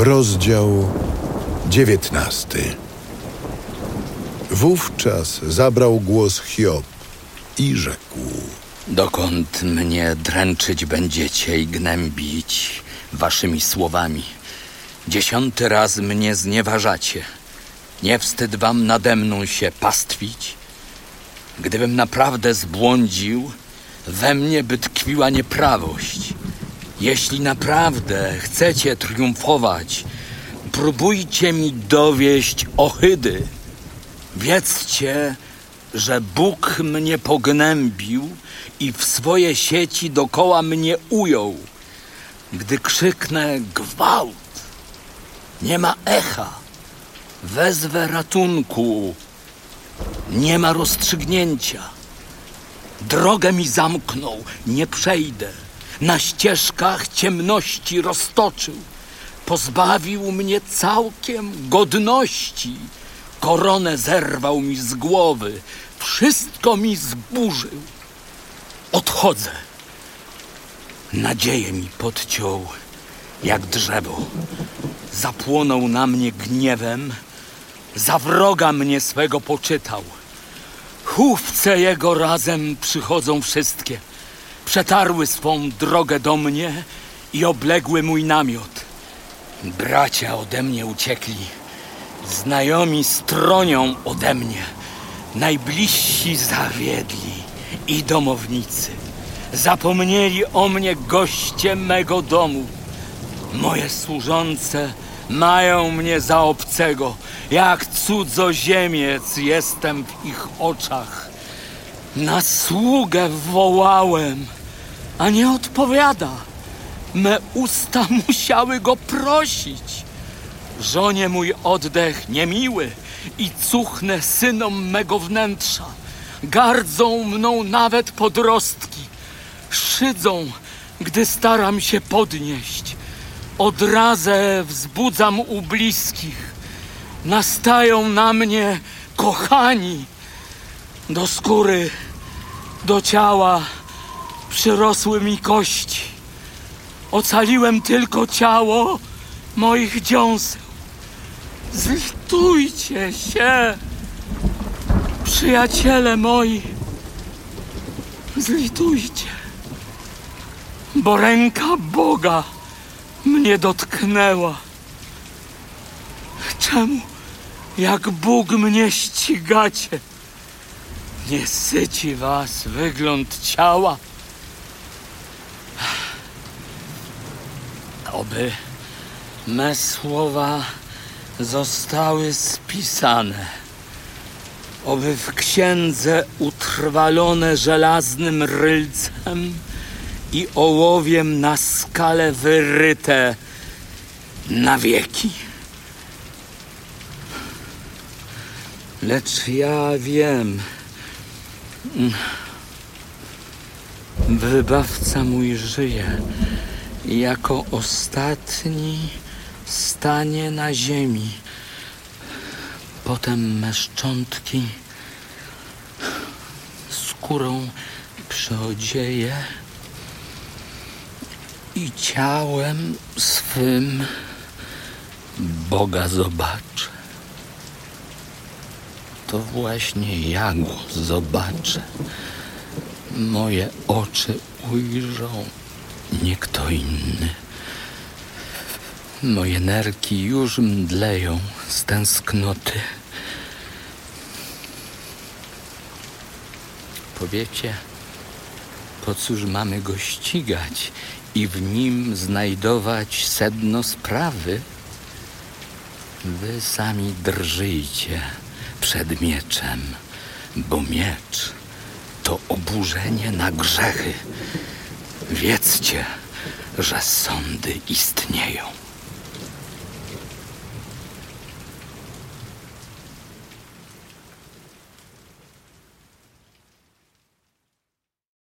Rozdział dziewiętnasty. Wówczas zabrał głos Hiob i rzekł: Dokąd mnie dręczyć będziecie i gnębić waszymi słowami? Dziesiąty raz mnie znieważacie. Nie wstyd wam nade mną się pastwić? Gdybym naprawdę zbłądził, we mnie by tkwiła nieprawość. Jeśli naprawdę chcecie triumfować, próbujcie mi dowieść ohydy. Wiedzcie, że Bóg mnie pognębił i w swoje sieci dokoła mnie ujął. Gdy krzyknę gwałt, nie ma echa. Wezwę ratunku, nie ma rozstrzygnięcia. Drogę mi zamknął, nie przejdę. Na ścieżkach ciemności roztoczył. Pozbawił mnie całkiem godności. Koronę zerwał mi z głowy. Wszystko mi zburzył. Odchodzę. Nadzieję mi podciął jak drzewo. Zapłonął na mnie gniewem. Za wroga mnie swego poczytał. Chówce jego razem przychodzą wszystkie. Przetarły swą drogę do mnie i obległy mój namiot. Bracia ode mnie uciekli. Znajomi stronią ode mnie. Najbliżsi zawiedli i domownicy. Zapomnieli o mnie goście mego domu. Moje służące mają mnie za obcego. Jak cudzoziemiec jestem w ich oczach. Na sługę wołałem, a nie odpowiada. Me usta musiały go prosić. Żonie mój oddech niemiły i cuchnę synom mego wnętrza. Gardzą mną nawet podrostki. Szydzą, gdy staram się podnieść. Odrazę wzbudzam u bliskich. Nastają na mnie kochani. Do skóry, do ciała przyrosły mi kości. Ocaliłem tylko ciało moich dziąseł. Zlitujcie się, przyjaciele moi. Zlitujcie, bo ręka Boga mnie dotknęła. Czemu, jak Bóg mnie ścigacie? Nie syci was wygląd ciała. Oby me słowa zostały spisane. Oby w księdze utrwalone żelaznym rylcem i ołowiem na skale wyryte na wieki. Lecz ja wiem, wybawca mój żyje jako ostatni stanie na ziemi. Potem me szczątki skórą przyodzieje i ciałem swym Boga zobaczę. To właśnie ja go zobaczę. Moje oczy ujrzą, nie kto inny. Moje nerki już mdleją z tęsknoty. Powiecie, po cóż mamy go ścigać i w nim znajdować sedno sprawy? Wy sami drżyjcie przed mieczem, bo miecz to oburzenie na grzechy. Wiedzcie, że sądy istnieją.